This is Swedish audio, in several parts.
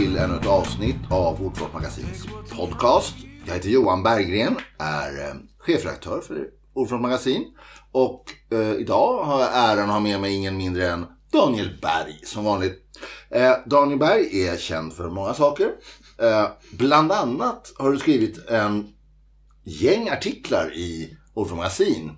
till ännu ett avsnitt av Ordfront Magasins podcast. Jag heter Johan Berggren, är eh, chefredaktör för Ordfront Magasin. Och eh, idag har jag äran att ha med mig ingen mindre än Daniel Berg som vanligt. Eh, Daniel Berg är känd för många saker. Eh, bland annat har du skrivit en gäng artiklar i Ordfront Magasin.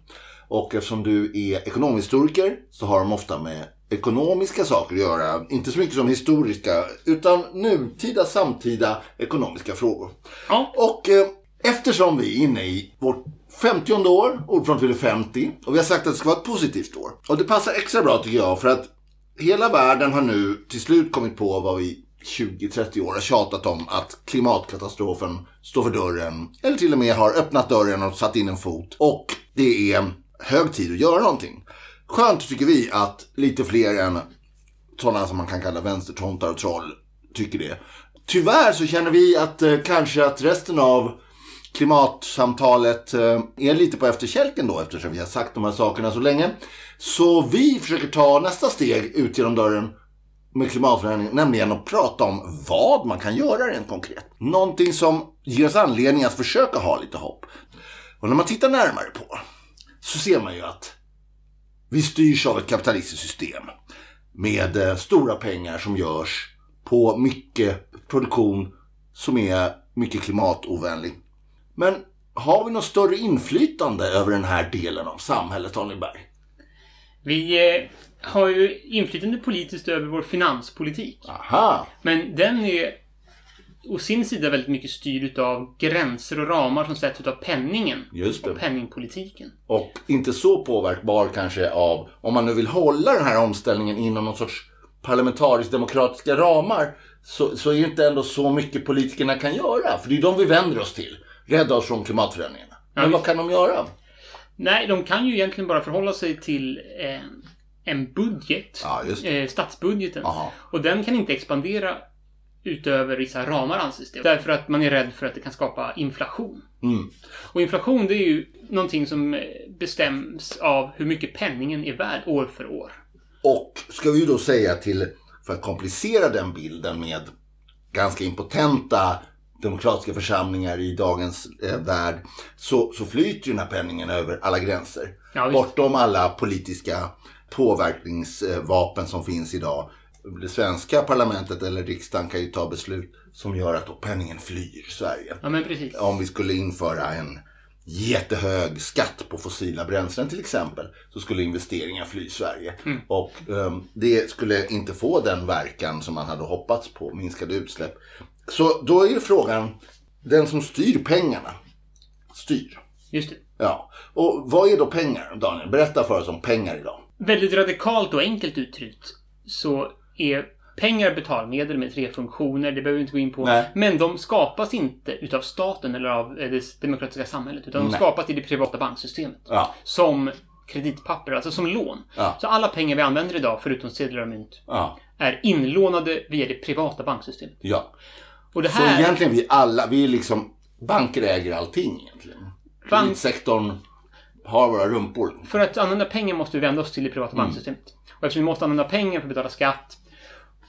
Och eftersom du är ekonomhistoriker så har de ofta med ekonomiska saker att göra. Inte så mycket som historiska, utan nutida, samtida ekonomiska frågor. Ja. Och eh, eftersom vi är inne i vårt 50 år, ordförande fyller 50, och vi har sagt att det ska vara ett positivt år. Och det passar extra bra tycker jag, för att hela världen har nu till slut kommit på vad vi 20-30 år har tjatat om att klimatkatastrofen står för dörren. Eller till och med har öppnat dörren och satt in en fot. Och det är hög tid att göra någonting. Skönt tycker vi att lite fler än sådana som man kan kalla vänstertomtar och troll tycker det. Tyvärr så känner vi att eh, kanske att resten av klimatsamtalet eh, är lite på efterkälken då eftersom vi har sagt de här sakerna så länge. Så vi försöker ta nästa steg ut genom dörren med klimatförändring, nämligen att prata om vad man kan göra rent konkret. Någonting som ger oss anledning att försöka ha lite hopp. Och när man tittar närmare på så ser man ju att vi styrs av ett kapitalistiskt system med eh, stora pengar som görs på mycket produktion som är mycket klimatovänlig. Men har vi något större inflytande över den här delen av samhället, Daniel Berg? Vi eh, har ju inflytande politiskt över vår finanspolitik. Aha! Men den är å sin sida väldigt mycket styrd av gränser och ramar som sätts av penningen. Just det. Och penningpolitiken. Och inte så påverkbar kanske av, om man nu vill hålla den här omställningen inom någon sorts parlamentariskt demokratiska ramar, så, så är det inte ändå så mycket politikerna kan göra. För det är de vi vänder oss till. Rädda oss från klimatförändringarna. Men visst. vad kan de göra? Nej, de kan ju egentligen bara förhålla sig till eh, en budget. Ja. Eh, statsbudgeten. Aha. Och den kan inte expandera utöver vissa ramar anses det. Därför att man är rädd för att det kan skapa inflation. Mm. Och inflation det är ju någonting som eh, bestäms av hur mycket penningen är värd år för år. Och ska vi ju då säga till, för att komplicera den bilden med ganska impotenta demokratiska församlingar i dagens eh, värld, så, så flyter ju den här penningen över alla gränser. Ja. Bortom alla politiska påverkningsvapen som finns idag. Det svenska parlamentet eller riksdagen kan ju ta beslut som gör att då penningen flyr Sverige. Ja, men precis. Om vi skulle införa en jättehög skatt på fossila bränslen till exempel så skulle investeringar fly Sverige. Och ehm, det skulle inte få den verkan som man hade hoppats på, minskade utsläpp. Så då är frågan, den som styr pengarna, styr. Just det. Ja. Och vad är då pengar, Daniel? Berätta för oss om pengar idag. Väldigt radikalt och enkelt uttryckt så är pengar betalmedel med tre funktioner. Det behöver vi inte gå in på. Nej. Men de skapas inte utav staten eller av eh, det demokratiska samhället. Utan de Nej. skapas i det privata banksystemet. Ja. Som kreditpapper, alltså som lån. Ja. Så alla pengar vi använder idag, förutom sedlar och mynt, Ja. är inlånade via det privata banksystemet. ja. Och det Så här... egentligen vi alla, vi är liksom, banker äger allting egentligen. Bank- Kreditsektorn har våra rumpor. För att använda pengar måste vi vända oss till det privata Mm. banksystemet. Och eftersom vi måste använda pengar för att betala skatt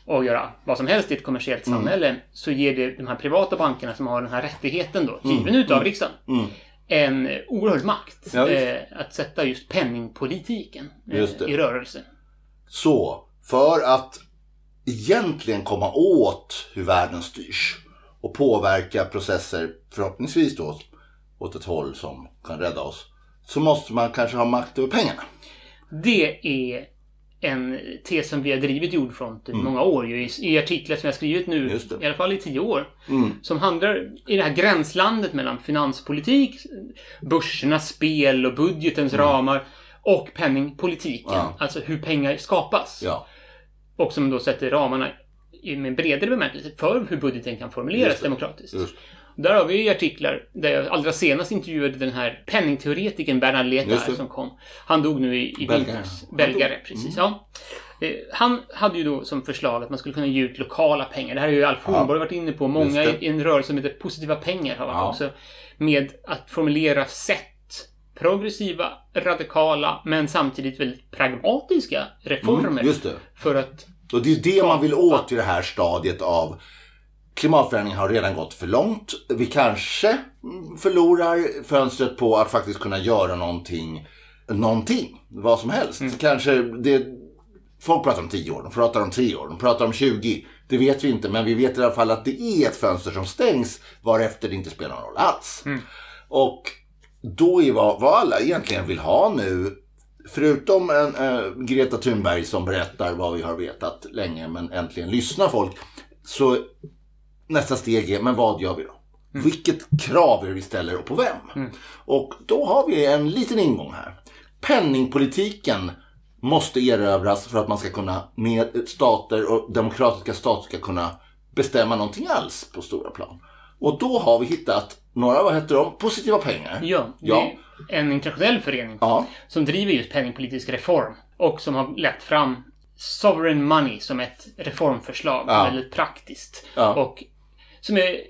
och göra vad som helst i ett kommersiellt Mm. samhälle så ger det de här privata bankerna som har den här rättigheten då, Mm. given utav riksdagen, en eh, oerhörd makt Ja, eh, att sätta just penningpolitiken eh, Just i rörelse. Så, för att egentligen komma åt hur världen styrs och påverka processer, förhoppningsvis då åt ett håll som kan rädda oss, så måste man kanske ha makt över pengarna. Det är en tes som vi har drivit i Ordfront i många år. ju, I, I artiklar som jag har skrivit nu, Mm. Mm. i alla fall i tio år. Som handlar i det här gränslandet mellan finanspolitik, börsernas spel och budgetens ramar och penningpolitiken. Mm. Ja. Alltså hur pengar skapas. Ja, Och som då sätter ramarna i en bredare bemärkelse för hur budgeten kan formuleras demokratiskt. just Där har vi ju artiklar där jag allra senast intervjuade den här penningteoretikern Bernard det. som kom. Han dog nu i, i vintras. Belgare, precis. Ja. Eh, Han hade ju då som förslag att man skulle kunna ge ut lokala pengar. Det här har ju Alf Hornborg varit inne på. Många i en rörelse som heter Positiva pengar har varit Ja. också med att formulera sätt progressiva, radikala, men samtidigt väldigt pragmatiska reformer Mm, just det. för att Och det är det man vill åt i det här stadiet av klimatförändringen har redan gått för långt. Vi kanske förlorar fönstret på att faktiskt kunna göra någonting, någonting, vad som helst. Mm. Kanske det, folk pratar om 10 år, de pratar om 3 år, de pratar om 20. Det vet vi inte, men vi vet i alla fall att det är ett fönster som stängs varefter det inte spelar någon roll alls. Mm. Och då är vad, vad alla egentligen vill ha nu Förutom en, äh, Greta Thunberg som berättar vad vi har vetat länge men äntligen lyssnar folk. Så nästa steg är, men vad gör vi då? Mm. Vilket krav är det vi ställer och på vem? Mm. Och då har vi en liten ingång här. Penningpolitiken måste erövras för att man ska kunna, med stater och demokratiska stater ska kunna bestämma någonting alls på stora plan. Och då har vi hittat några, vad heter de, positiva pengar. Ja, ja. en internationell förening ja. som driver just penningpolitisk reform och som har lett fram Sovereign Money som ett reformförslag. Ja. Väldigt praktiskt. Ja. Och som är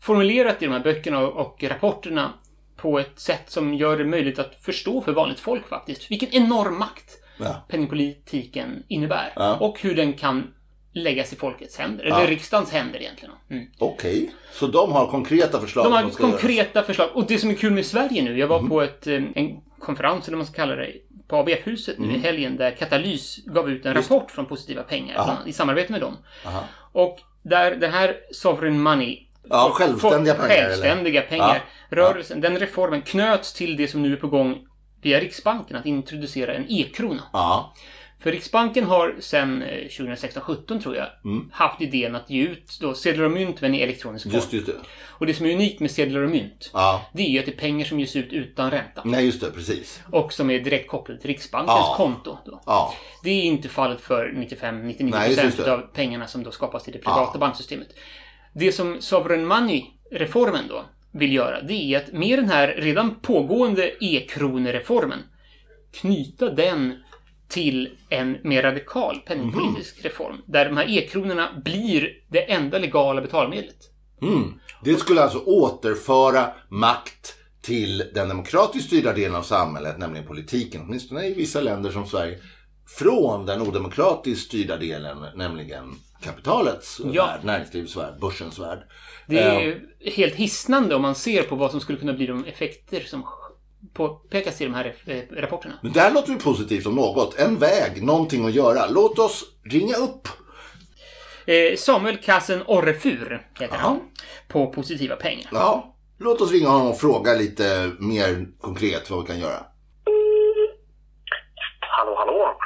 formulerat i de här böckerna och rapporterna på ett sätt som gör det möjligt att förstå för vanligt folk faktiskt vilken enorm makt ja. penningpolitiken innebär. Ja. Och hur den kan läggas i folkets händer. Eller ja. riksdagens händer egentligen. Mm. Okej. Okay. Så de har konkreta förslag? De har konkreta göras. förslag. Och det som är kul med Sverige nu. Jag var mm. på ett, eh, en konferens, eller vad man ska kalla det, på ABF-huset nu mm. i helgen där Katalys gav ut en Just. rapport från Positiva Pengar Aha. i samarbete med dem. Aha. Och där det här Sovereign Money Ja, självständiga pengar. Självständiga pengar. Ja. Rörelsen, den reformen knöts till det som nu är på gång via Riksbanken, att introducera en e-krona. Ja. För Riksbanken har sedan 2016-17 eh, tror jag mm. haft idén att ge ut då sedlar och mynt men i elektronisk form. Just, just det. Och det som är unikt med sedlar och mynt ja. det är ju att det är pengar som ges ut utan ränta. Nej, just det. Precis. Och som är direkt kopplade till Riksbankens ja. konto. Då. Ja. Det är inte fallet för 95-99% av pengarna som då skapas i det privata banksystemet. Det som Sovereign Money-reformen då vill göra, det är att med den här redan pågående e-kronereformen knyta den till en mer radikal penningpolitisk mm. reform. Där de här e-kronorna blir det enda legala betalmedlet. Mm. Det skulle alltså återföra makt till den demokratiskt styrda delen av samhället, nämligen politiken, åtminstone i vissa länder som Sverige, från den odemokratiskt styrda delen, nämligen kapitalets ja. värld, näringslivets värld, börsens värld. Det är uh, helt hisnande om man ser på vad som skulle kunna bli de effekter som påpekas i de här eh, rapporterna. Men där låter det positivt om något. En väg, någonting att göra. Låt oss ringa upp. Eh, Samuel Kassen Orrefur heter Aha. han. På Positiva Pengar. Ja. Låt oss ringa honom och fråga lite mer konkret vad vi kan göra. Hallå, hallå.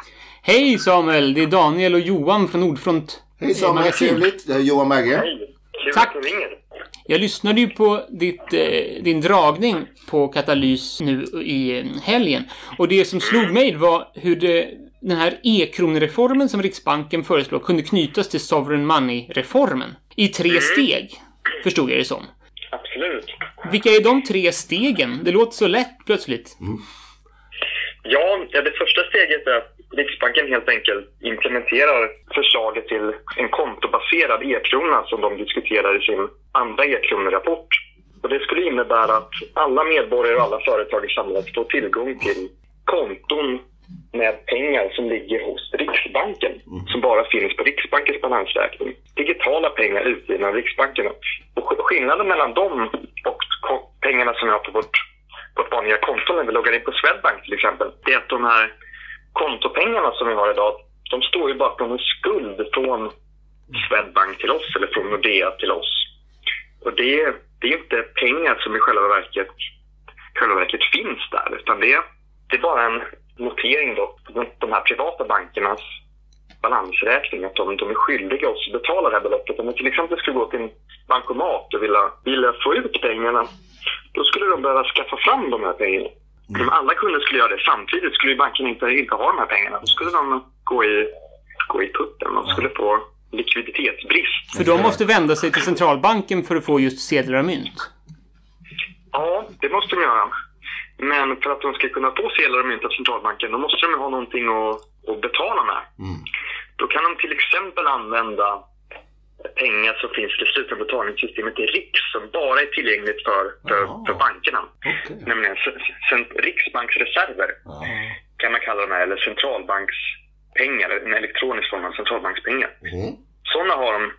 Hej Samuel! Det är Daniel och Johan från Nordfront. Hej Samuel, trevligt. Det är Johan Berge. Hej. Kul Tack. att du ringer. Jag lyssnade ju på ditt, eh, din dragning på Katalys nu i eh, helgen. Och det som slog mig var hur det, den här e-kronreformen som Riksbanken föreslår kunde knytas till Sovereign Money-reformen. I tre mm. steg, förstod jag det som. Absolut. Vilka är de tre stegen? Det låter så lätt plötsligt. Mm. Ja, det första steget är att Riksbanken helt enkelt implementerar förslaget till en kontobaserad e-krona som de diskuterar i sin andra e-kronerapport. Och det skulle innebära att alla medborgare och alla företag i samhället får tillgång till konton med pengar som ligger hos Riksbanken, mm. som bara finns på Riksbankens balansräkning. Digitala pengar utgivna av Riksbanken. Och skillnaden mellan dem och pengarna som vi har på vårt, vårt vanliga konto när vi loggar in på Swedbank till exempel, det är att de här kontopengarna som vi har idag, de står ju bara på en skuld från Swedbank till oss eller från Nordea till oss. Och det, det är inte pengar som i själva verket, själva verket finns där, utan det, det är bara en notering då de här privata bankernas balansräkning, att de, de är skyldiga oss att betala det här beloppet. Om vi till exempel skulle gå till en bankomat och vilja, vilja få ut pengarna, då skulle de behöva skaffa fram de här pengarna. Mm. Om alla kunder skulle göra det samtidigt skulle banken inte, inte ha de här pengarna. Då skulle de gå i, gå i putten. De skulle få likviditetsbrist. För de måste vända sig till centralbanken för att få just sedlar och mynt? Ja, det måste de göra. Men för att de ska kunna få sedlar och mynt av centralbanken då måste de ha någonting att, att betala med. Mm. Då kan de till exempel använda pengar som finns i det slutna betalningssystemet i RIX som bara är tillgängligt för, för, för bankerna. Okay. Nämligen Riksbanksreserver Aha. kan man kalla dem här, eller centralbanks pengar, en elektronisk form av centralbankspengar. Mm. Sådana har de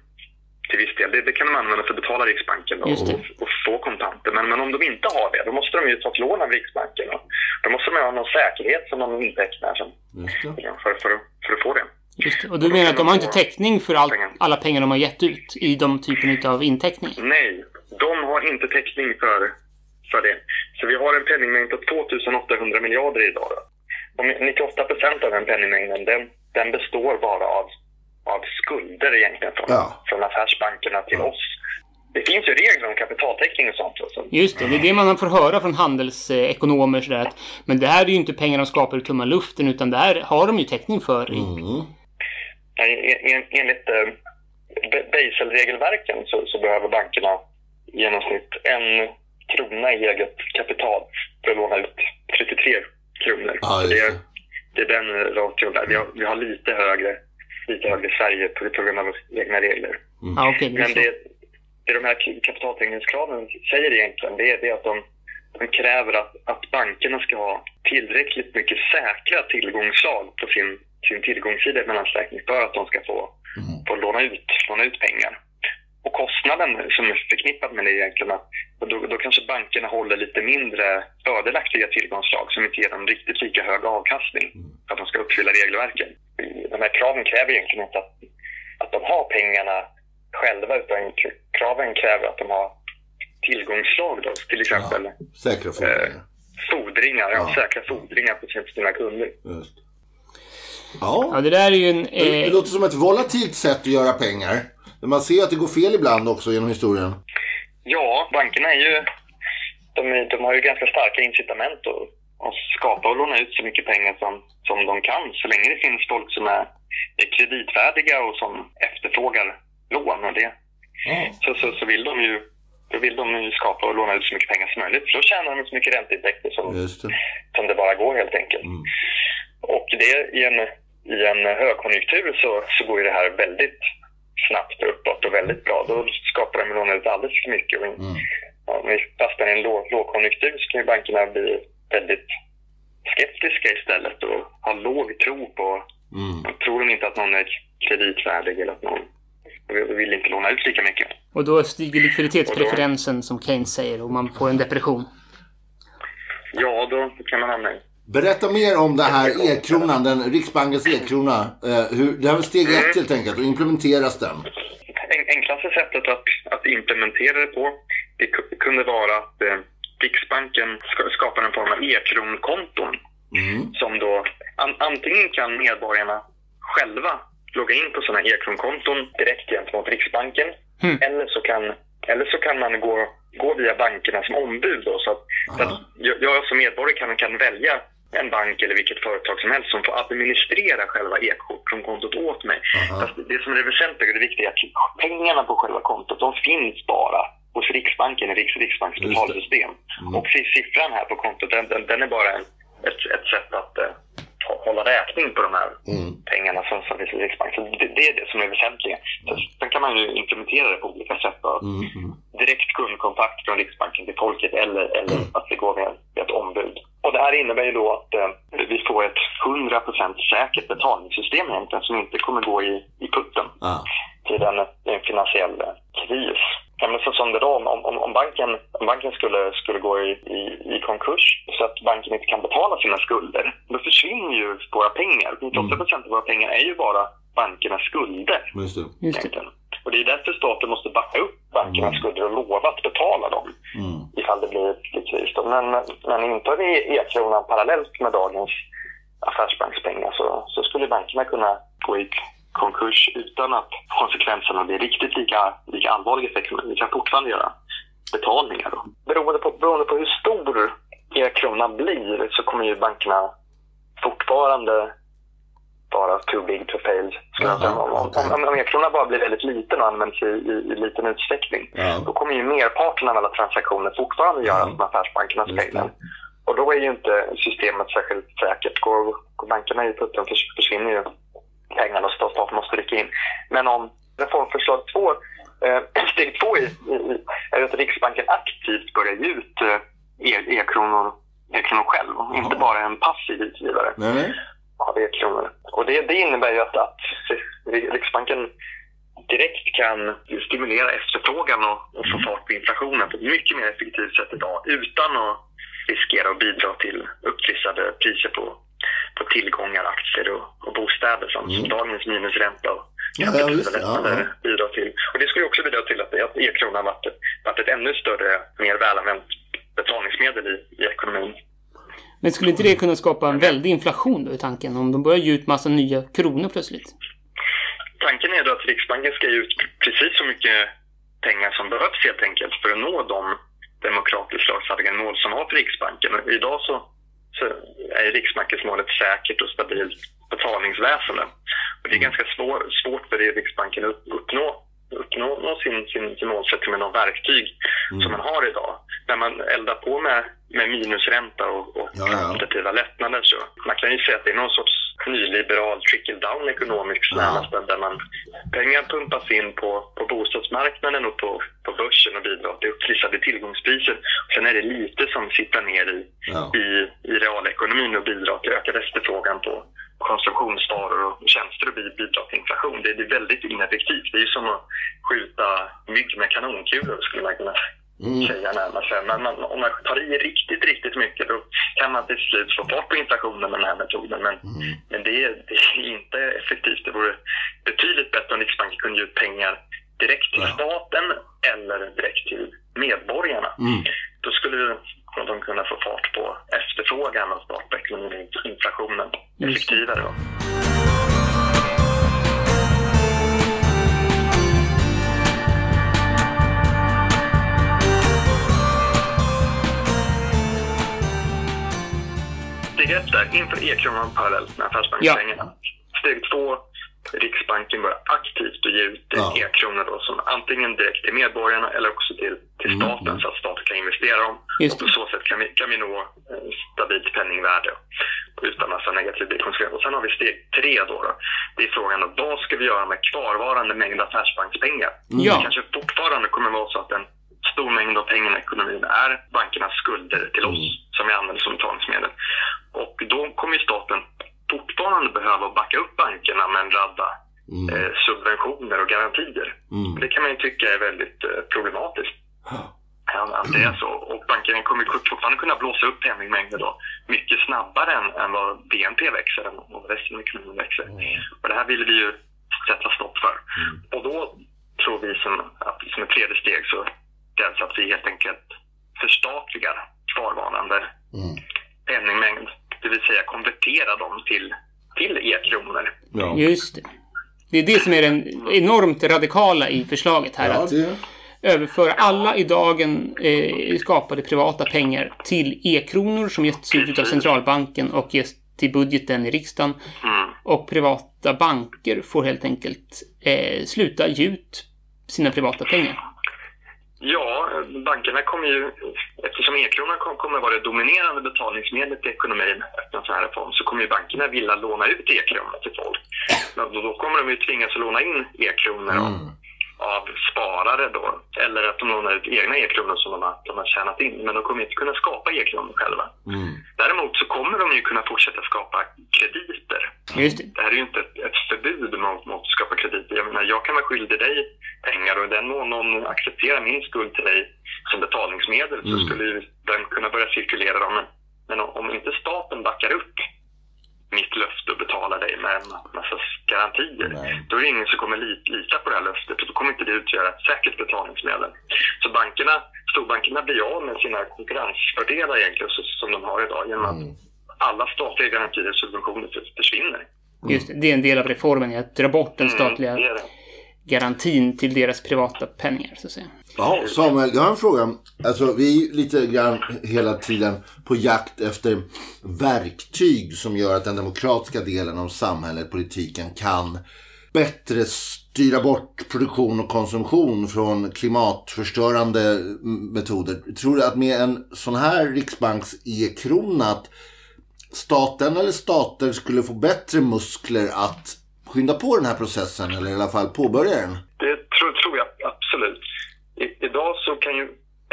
till viss del. Det, det, kan de använda för att betala Riksbanken och, och, och, få kontanter. Men, men om de inte har det, då måste de ju ta ett lån av Riksbanken. Då måste de ha någon säkerhet som de intecknar som, för, för, för att få det. Just det. Och du menar att de har inte täckning för all, alla pengar de har gett ut i de typen av inteckning? Nej, de har inte täckning för, för det. Så vi har en penningmängd på 2800 miljarder idag. Och 98 procent av den penningmängden den, den består bara av, av skulder egentligen från, ja. från affärsbankerna till ja. oss. Det finns ju regler om kapitaltäckning och sånt. Så. Just det, det är det man får höra från handelsekonomer. Sådär, att, men det här är ju inte pengar de skapar ur tomma luften utan det här har de ju täckning för. Mm. En, enligt eh, Basel-regelverken så, så, behöver bankerna i genomsnitt en krona i eget kapital för att låna ut 33 kronor. Ah, det, är, det är den ration där. Vi har, vi har lite högre lite högre i Sverige på, på grund av egna regler. Mm. Ah, okay, Men det, det de här kapitaltäckningskraven säger egentligen, det är, det att de, de kräver att, att bankerna ska ha tillräckligt mycket säkra tillgångsslag på sin sin tillgångssida i balansräkning för att de ska få, mm. få låna, ut, låna ut pengar. Och kostnaden som är förknippad med det är egentligen att då, då kanske bankerna håller lite mindre fördelaktiga tillgångsslag som inte ger dem riktigt lika hög avkastning för att de ska uppfylla regelverken. De här kraven kräver egentligen inte att, att de har pengarna själva utan kraven kräver att de har tillgångsslag då, till exempel ja, säkra fordringar. Eh, fordringar, ja. ja. säkra fordringar på sina kunder. Just. Ja. ja, det där är ju en... Eh... Det låter som ett volatilt sätt att göra pengar. Men man ser att det går fel ibland också genom historien. Ja, bankerna är ju... De, de har ju ganska starka incitament att, att skapa och låna ut så mycket pengar som, som de kan. Så länge det finns folk som är, är kreditvärdiga och som efterfrågar lån. Och det, mm. så, så, så vill de ju då vill de ju skapa och låna ut så mycket pengar som möjligt. För då tjänar de så mycket ränteintäkter som det. som det bara går helt enkelt. Mm. Det i en i en högkonjunktur så, så går ju det här väldigt snabbt uppåt och väldigt bra. Då skapar de låna ut alldeles för mycket. Och mm. Om vi fastnar i en låg, lågkonjunktur så kan ju bankerna bli väldigt skeptiska istället och ha låg tro på... Mm. Tror de inte att någon är kreditvärdig eller att någon vill inte låna ut lika mycket. Och då stiger likviditetspreferensen då, som Keynes säger och man får en depression. Ja, då kan man hamna i Berätta mer om den här e-kronan, den, Riksbankens e-krona. Eh, hur, det här var steg ett mm. helt enkelt, och implementeras den? Enklaste sättet att, att implementera det på det kunde vara att eh, Riksbanken skapar en form av e-kronkonton. Mm. Som då, an, antingen kan medborgarna själva logga in på sådana e-kronkonton direkt gentemot Riksbanken. Mm. Eller, så kan, eller så kan man gå, gå via bankerna som ombud. Då, så att, så att jag, jag som medborgare kan, kan välja en bank eller vilket företag som helst som får administrera själva e-kontot åt mig. Fast det som är det väsentliga och det viktiga är att pengarna på själva kontot, de finns bara hos Riksbanken i Riks Riksbanks betalsystem. Mm. Och siffran här på kontot, den, den, den är bara en, ett, ett sätt att uh, hålla räkning på de här mm. pengarna som, som finns i Riksbanken. Det, det, är det som är väsentligt. Sen kan man ju implementera det på olika sätt. Mm. mm. Direkt kundkontakt från Riksbanken till folket eller, eller mm. att det går med ett ombud. Och det här innebär ju då att eh, vi får ett 100% säkert betalningssystem egentligen som inte kommer gå i, i putten ah. till en, en finansiell kris. Ja, men så som det då, om, om, om, banken, om banken skulle, skulle gå i, i, i, konkurs så att banken inte kan betala sina skulder, då försvinner ju våra pengar. 98 procent av våra pengar är ju bara bankernas skulder. Just det. Just det. Och det är därför staten måste backa upp bankernas mm. skulder och lova att betala dem mm. ifall det blir, blir kris. Men, men inför vi e-kronan parallellt med dagens affärsbankspengar så, så skulle bankerna kunna gå i konkurs utan att konsekvenserna blir riktigt lika, lika allvarliga för ekonomin. Vi kan fortfarande göra betalningar. Då. Beroende, på, beroende på hur stor e-kronan blir så kommer ju bankerna fortfarande vara too big to fail. Aha, om, okay. om, om e-kronan bara blir väldigt liten och används i, i, i liten utsträckning ja. då kommer ju merparten av alla transaktioner fortfarande göras ja. med affärsbankernas pengar. Och då är ju inte systemet särskilt säkert. Går, går bankerna i putten försvinner ju pengarna så staten måste rycka in. Men om reformförslag två, eh, steg två i, i, är att Riksbanken aktivt börjar ge ut eh, e-kronor e-kronor själv, Aha. inte bara en passiv utgivare. Av e-kronor. Och det, det innebär ju att, att Riksbanken direkt kan stimulera efterfrågan och, och få fart på inflationen på ett mycket mer effektivt sätt idag utan att riskera att bidra till upptrissade priser på, på tillgångar, aktier och, och bostäder som, mm. som dagens minusränta och ja, ja, ja. bidrar till. Och det skulle också bidra till att, att e-kronan varit, varit ett ännu större, mer välanvänt betalningsmedel i, i ekonomin. Men skulle inte det kunna skapa en väldig inflation då i tanken? Om de börjar ge ut massa nya kronor plötsligt? Tanken är då att Riksbanken ska ge ut precis så mycket pengar som behövs helt enkelt för att nå de demokratiskt lagstadgade mål som har för Riksbanken. Och idag så, så är Riksbankens mål ett säkert och stabilt betalningsväsende. Och det är ganska svår, svårt för Riksbanken att uppnå, uppnå sin, sin, sin målsättning med de verktyg mm. som man har idag. När man eldar på med, med minusränta och, och ja, ja. kvantitativa lättnader så man kan ju säga att det är någon sorts nyliberal trickle-down economics ja. där man pengar pumpas in på, på bostadsmarknaden och på, på börsen och bidrar till upptrissade tillgångspriser. Sen är det lite som sitter ner i, ja. i, i realekonomin och bidrar till ökad efterfrågan på konsumtionsvaror och tjänster och bidrar till inflation. Det, är väldigt ineffektivt. Det är som att skjuta mygg med kanonkulor skulle man kunna säga mm. säga närmast. Men man, om man tar i riktigt, riktigt mycket då kan man till slut få bort på inflationen med den här metoden. Men, mm. men det, är, det är inte effektivt. Det vore betydligt bättre om Riksbanken kunde ge ut pengar direkt till staten eller direkt till medborgarna. Mm. Då skulle de kunna få fart på efterfrågan och på ekonomin, inflationen effektivare. Då. steg ett där, inför e-kronan parallellt med affärsbankspengarna. Ja. Steg två, Riksbanken börjar aktivt att ge ut ja. e-kronor som antingen direkt till medborgarna eller också till, till mm, staten mm. så att staten kan investera dem. Och på så sätt kan vi, kan vi nå eh, stabilt penningvärde utan massa negativ konsekvens. Och sen har vi steg tre då, då. Det är frågan om vad ska vi göra med kvarvarande mängd affärsbankspengar? Mm. Ja. Det kanske fortfarande kommer vara så att en stor mängd av pengarna i ekonomin är bankernas skulder till oss mm. som vi använder som betalningsmedel. Och då kommer staten fortfarande behöva backa upp bankerna med en radda mm. eh, subventioner och garantier. Mm. Det kan man ju tycka är väldigt eh, problematiskt. Att det är så. Och bankerna kommer fortfarande kunna blåsa upp penningmängder då mycket snabbare än, än vad BNP växer, än vad resten av ekonomin växer. Mm. Och det här vill vi ju sätta stopp för. Mm. Och då tror vi som, att som ett tredje steg så krävs att vi helt enkelt förstatligar kvarvarande mm. penningmängd det vill säga konvertera dem till, till e-kronor. Ja. Just det. Det är det som är den enormt radikala i förslaget här. Ja, att överföra alla i dagen eh, skapade privata pengar till e-kronor som ges ut av centralbanken och ges till budgeten i riksdagen. Mm. Och privata banker får helt enkelt eh, sluta ge ut sina privata pengar. Ja, bankerna kommer ju, eftersom e-kronan kommer vara det dominerande betalningsmedlet i ekonomin efter en sån här reform, så kommer ju bankerna vilja låna ut e-kronor till folk. Men då kommer de ju tvingas låna in e-kronor mm. Av sparare då, eller att de lånar ut egna e-kronor som de har, de har tjänat in, men de kommer inte kunna skapa e-kronor själva. Mm. Däremot så kommer de ju kunna fortsätta skapa krediter. Just det. det här är ju inte ett, ett förbud mot, mot att skapa krediter. Jag menar, jag kan vara skyldig dig pengar och i den mån någon accepterar min skuld till dig som betalningsmedel mm. så skulle den kunna börja cirkulera. Dem. Men om inte staten backar upp mitt löfte och betalar dig med en massa garantier, Nej. då är det ingen som kommer lita på det här löftet och då kommer inte det utgöra ett säkert betalningsmedel. Så bankerna, storbankerna blir av med sina konkurrensfördelar egentligen som de har idag genom att mm. alla statliga garantier och subventioner försvinner. Just det, det är en del av reformen, att dra bort den mm, statliga mm, garantin till deras privata pengar, så att säga. Ja, Samuel, jag har en fråga. Alltså, vi är lite grann hela tiden på jakt efter verktyg som gör att den demokratiska delen av samhället, politiken, kan bättre styra bort produktion och konsumtion från klimatförstörande metoder. Tror du att med en sån här riksbanks e-krona att staten eller stater skulle få bättre muskler att skynda på den här processen eller i alla fall påbörja den? Det tror, tror jag absolut. I, idag så kan ju,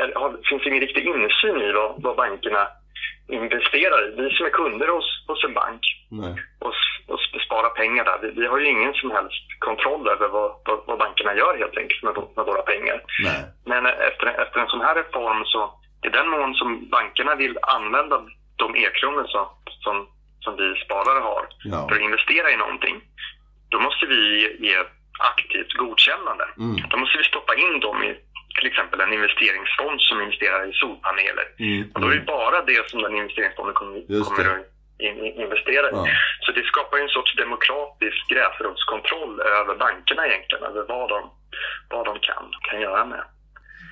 är, har, finns ingen riktig insyn i vad, vad bankerna investerare, vi som är kunder hos, hos en bank och, och sparar pengar där, vi, vi, har ju ingen som helst kontroll över vad, vad, vad bankerna gör helt enkelt med, med våra pengar. Nej. Men efter, efter en sån här reform så i den mån som bankerna vill använda de e-kronor som, som, som vi sparare har ja. för att investera i någonting, då måste vi ge aktivt godkännande. Mm. Då måste vi stoppa in dem i till exempel en investeringsfond som investerar i solpaneler. Mm. Och då är det bara det som den investeringsfonden kommer, kommer att investera i. Ja. Så det skapar en sorts demokratisk gräsrotskontroll över bankerna egentligen, över vad de, vad de kan, kan göra med.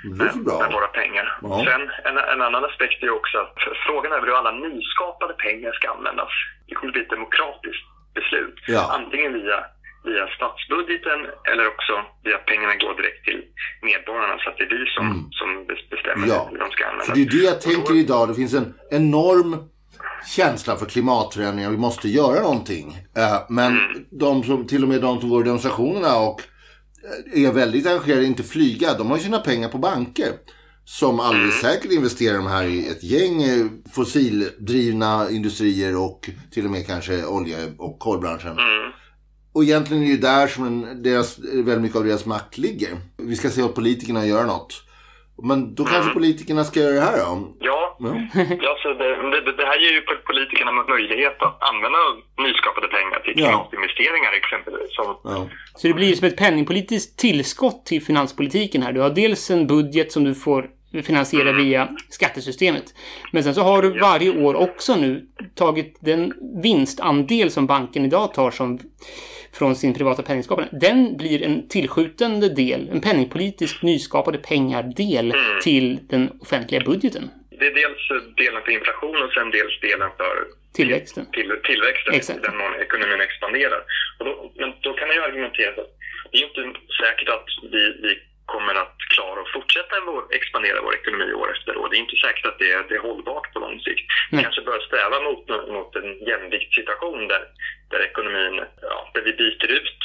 Med, med, våra pengar. Ja. Sen en, en, annan aspekt är också att frågan är hur alla nyskapade pengar ska användas. Det kommer bli ett demokratiskt beslut. Ja. Antingen via via statsbudgeten eller också via pengarna går direkt till medborgarna så att det är vi som, mm. som bestämmer ja. hur de ska användas. För det är det jag tänker idag. Det finns en enorm känsla för klimatförändringar. Vi måste göra någonting. Eh, men mm. de som, till och med de som går i demonstrationerna och eh, är väldigt engagerade, inte flyga, de har ju sina pengar på banker. Som alldeles mm. säkert investerar de här i ett gäng eh, fossildrivna industrier och till och med kanske olje och kolbranschen. Mm. Och egentligen är det ju där som deras, väldigt mycket av deras makt ligger. Vi ska se åt politikerna göra något. Men då kanske mm. politikerna ska göra det här då? Ja, ja. ja så det, det, det, här ger ju politikerna möjlighet att använda nyskapade pengar till klimatinvesteringar ja. exempelvis. Som... Ja. Så det blir som ett penningpolitiskt tillskott till finanspolitiken här. Du har dels en budget som du får finansiera mm. via skattesystemet. Men sen så har du varje år också nu tagit den vinstandel som banken idag tar som från sin privata penningskapande. Den blir en tillskjutande del, en penningpolitisk nyskapade pengar-del mm. till den offentliga budgeten. Det är dels delen för inflation och sen dels delen för tillväxten. Till, tillväxten, Exakt. den mån ekonomin expanderar. Och då, men då kan man ju argumentera att det är inte säkert att vi, vi kommer att klara att fortsätta vår, expandera vår ekonomi år efter år. Det är inte säkert att det är, det är hållbart på lång sikt. Vi mm. kanske bör sträva mot, mot en jämviktssituation där, där ekonomin, ja, där vi byter ut,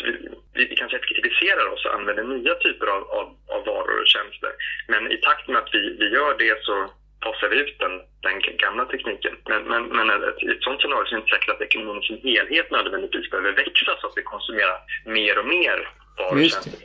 vi, vi kanske effektiviserar oss och använder nya typer av, av, av varor och tjänster. Men i takt med att vi, vi gör det så fasar vi ut den, den gamla tekniken. Men, men, men i ett sånt scenario så är det inte säkert att ekonomin som helhet nödvändigtvis behöver växa så att vi konsumerar mer och mer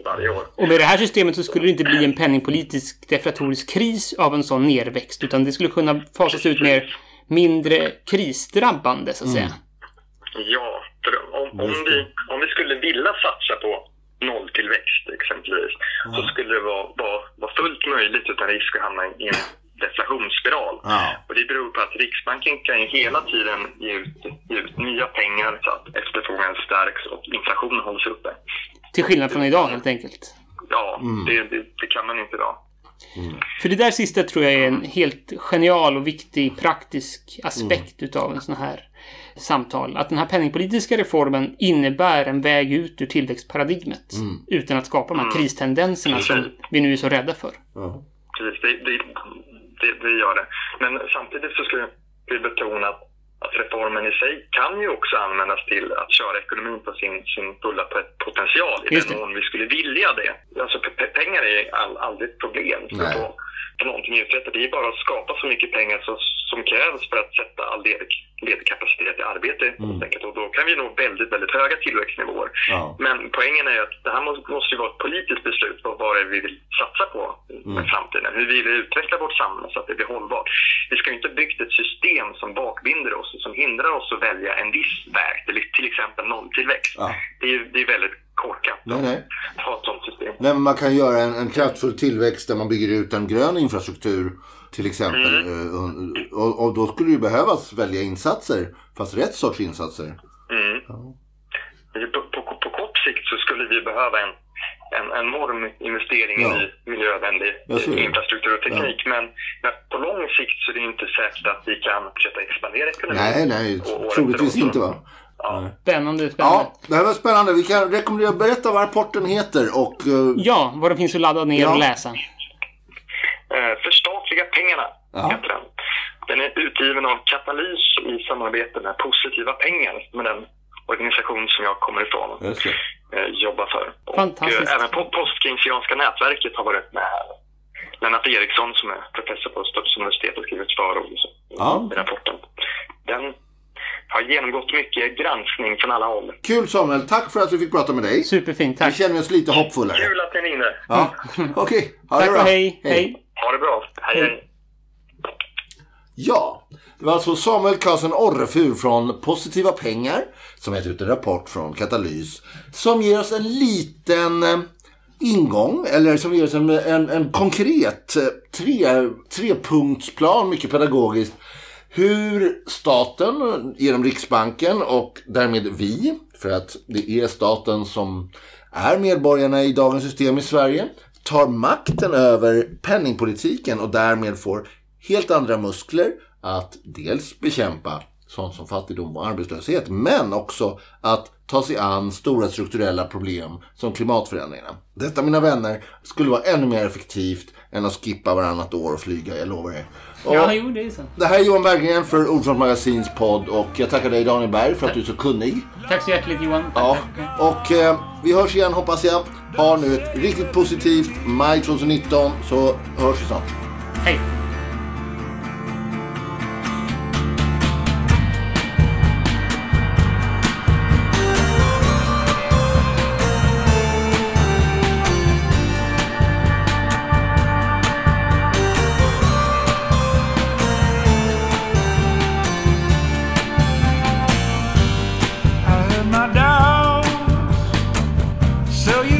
varor år. Och med det här systemet så skulle det inte bli en penningpolitisk deflatorisk kris av en sån nerväxt, utan det skulle kunna fasas ut mer mindre krisdrabbande, så att säga. Mm. Ja, för om, om, vi, om vi skulle vilja satsa på nolltillväxt exempelvis, mm. så skulle det vara, vara, vara fullt möjligt utan risk att hamna i en deflationsspiral. Ja. Och det beror på att Riksbanken kan ju hela tiden ge ut, ge ut nya pengar så att efterfrågan stärks och inflationen hålls uppe. Till skillnad från idag helt enkelt. Ja, mm. det, det, det, kan man inte idag. Mm. För det där sista tror jag är en helt genial och viktig praktisk aspekt mm. utav en sån här samtal. Att den här penningpolitiska reformen innebär en väg ut ur tillväxtparadigmet. Mm. Utan att skapa de här mm. kristendenserna som vi nu är så rädda för. Precis, det, det, det, det gör det. Men samtidigt så skulle vi betona att att reformen i sig kan ju också användas till att köra ekonomin på sin, sin fulla potential i den mån vi skulle vilja det. Alltså pengar är all, aldrig ett problem. Så på någonting uträttat. Det är bara att skapa så mycket pengar som, som krävs för att sätta all ledig, ledig kapacitet i arbete. Mm. Och då kan vi nå väldigt, väldigt höga tillväxtnivåer. Ja. Men poängen är att det här måste, måste ju vara ett politiskt beslut på vad det är vi vill satsa på mm. i framtiden. Hur vi vill utveckla vårt samhälle så att det blir hållbart. Vi ska ju inte bygga ett system som bakbinder oss och som hindrar oss att välja en viss väg, till exempel nolltillväxt. Ja. Det är, det är väldigt korkat nej, nej. ha ett sånt system. Nej, men man kan göra en, en kraftfull tillväxt där man bygger ut en grön infrastruktur till exempel. Mm. Eh, och, och, då skulle det behövas välja insatser, fast rätt sorts insatser. Mm. Ja. På, på, på, kort sikt så skulle vi behöva en, en enorm investering ja. i miljövänlig infrastruktur och teknik. Ja. Men, men, på lång sikt så är det inte säkert att vi kan fortsätta expandera ekonomin. Nej, nej, troligtvis inte va. Ja. Spännande, spännande. Ja, det här var spännande. Vi kan rekommendera, berätta vad rapporten heter och... Uh... Ja, vad den finns att ladda ner ja. och läsa. Uh, förstatliga pengarna, ja. heter den. Den är utgiven av Katalys i samarbete med Positiva pengar, med den organisation som jag kommer ifrån och uh, jobbar för. Fantastiskt. Och, även på Postkeynesianska nätverket har varit med här. Lennart Eriksson som är professor på Stockholms universitet har skrivit förord ja. i rapporten. genomgått mycket granskning från alla håll. Kul Samuel, tack för att vi fick prata med dig. Superfint, tack. Vi känner oss lite hoppfullare. Kul att ni är inne. Ja, okej. Okay. Ha tack det bra. hej. hej. Ha det bra. hej. hej. Ja, det var alltså Samuel Karlsson Orrefur från Positiva Pengar som gett ut en rapport från Katalys som ger oss en liten eh, ingång, eller som ger oss en, en, en konkret eh, tre, trepunktsplan, mycket pedagogiskt, hur staten genom Riksbanken och därmed vi, för att det är staten som är medborgarna i dagens system i Sverige, tar makten över penningpolitiken och därmed får helt andra muskler att dels bekämpa sånt som fattigdom och arbetslöshet, men också att ta sig an stora strukturella problem som klimatförändringarna. Detta, mina vänner, skulle vara ännu mer effektivt än att skippa varannat år och flyga, jag lovar er. Och ja, jo, det är så. Det här är Johan Berggren för Ordfront Magasins podd och jag tackar dig Daniel Berg för att du är så kunnig. Tack så hjärtligt Johan. Ja, och eh, vi hörs igen hoppas jag. Ha nu ett riktigt positivt maj 2019 så hörs vi snart. Hej. So you